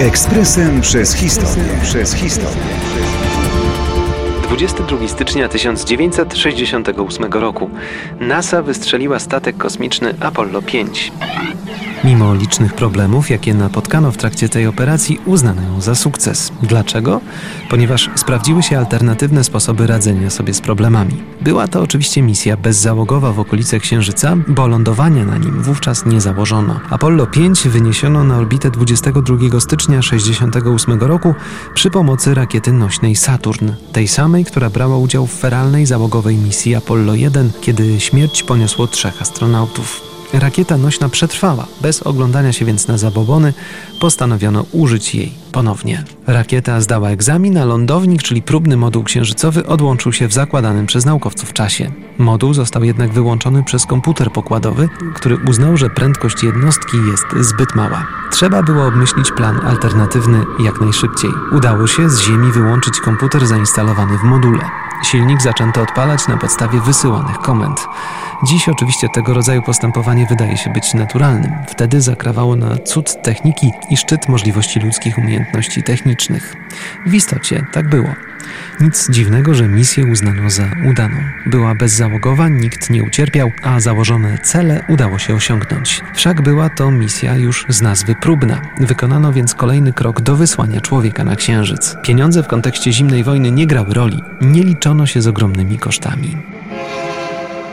Ekspresem przez historię. Przez historię. 22 stycznia 1968 roku NASA wystrzeliła statek kosmiczny Apollo 5. Mimo licznych problemów, jakie napotkano w trakcie tej operacji, uznano ją za sukces. Dlaczego? Ponieważ sprawdziły się alternatywne sposoby radzenia sobie z problemami. Była to oczywiście misja bezzałogowa w okolice Księżyca, bo lądowania na nim wówczas nie założono. Apollo 5 wyniesiono na orbitę 22 stycznia 1968 roku przy pomocy rakiety nośnej Saturn, tej samej, która brała udział w feralnej załogowej misji Apollo 1, kiedy śmierć poniosło trzech astronautów. Rakieta nośna przetrwała, bez oglądania się więc na zabobony, postanowiono użyć jej ponownie. Rakieta zdała egzamin, a lądownik, czyli próbny moduł księżycowy, odłączył się w zakładanym przez naukowców czasie. Moduł został jednak wyłączony przez komputer pokładowy, który uznał, że prędkość jednostki jest zbyt mała. Trzeba było obmyślić plan alternatywny jak najszybciej. Udało się z Ziemi wyłączyć komputer zainstalowany w module. Silnik zaczęto odpalać na podstawie wysyłanych komend. Dziś oczywiście tego rodzaju postępowanie wydaje się być naturalnym. Wtedy zakrawało na cud techniki i szczyt możliwości ludzkich umiejętności technicznych. W istocie tak było. Nic dziwnego, że misję uznano za udaną. Była bezzałogowa, nikt nie ucierpiał, a założone cele udało się osiągnąć. Wszak była to misja już z nazwy próbna. Wykonano więc kolejny krok do wysłania człowieka na Księżyc. Pieniądze w kontekście zimnej wojny nie grały roli, nie liczono się z ogromnymi kosztami.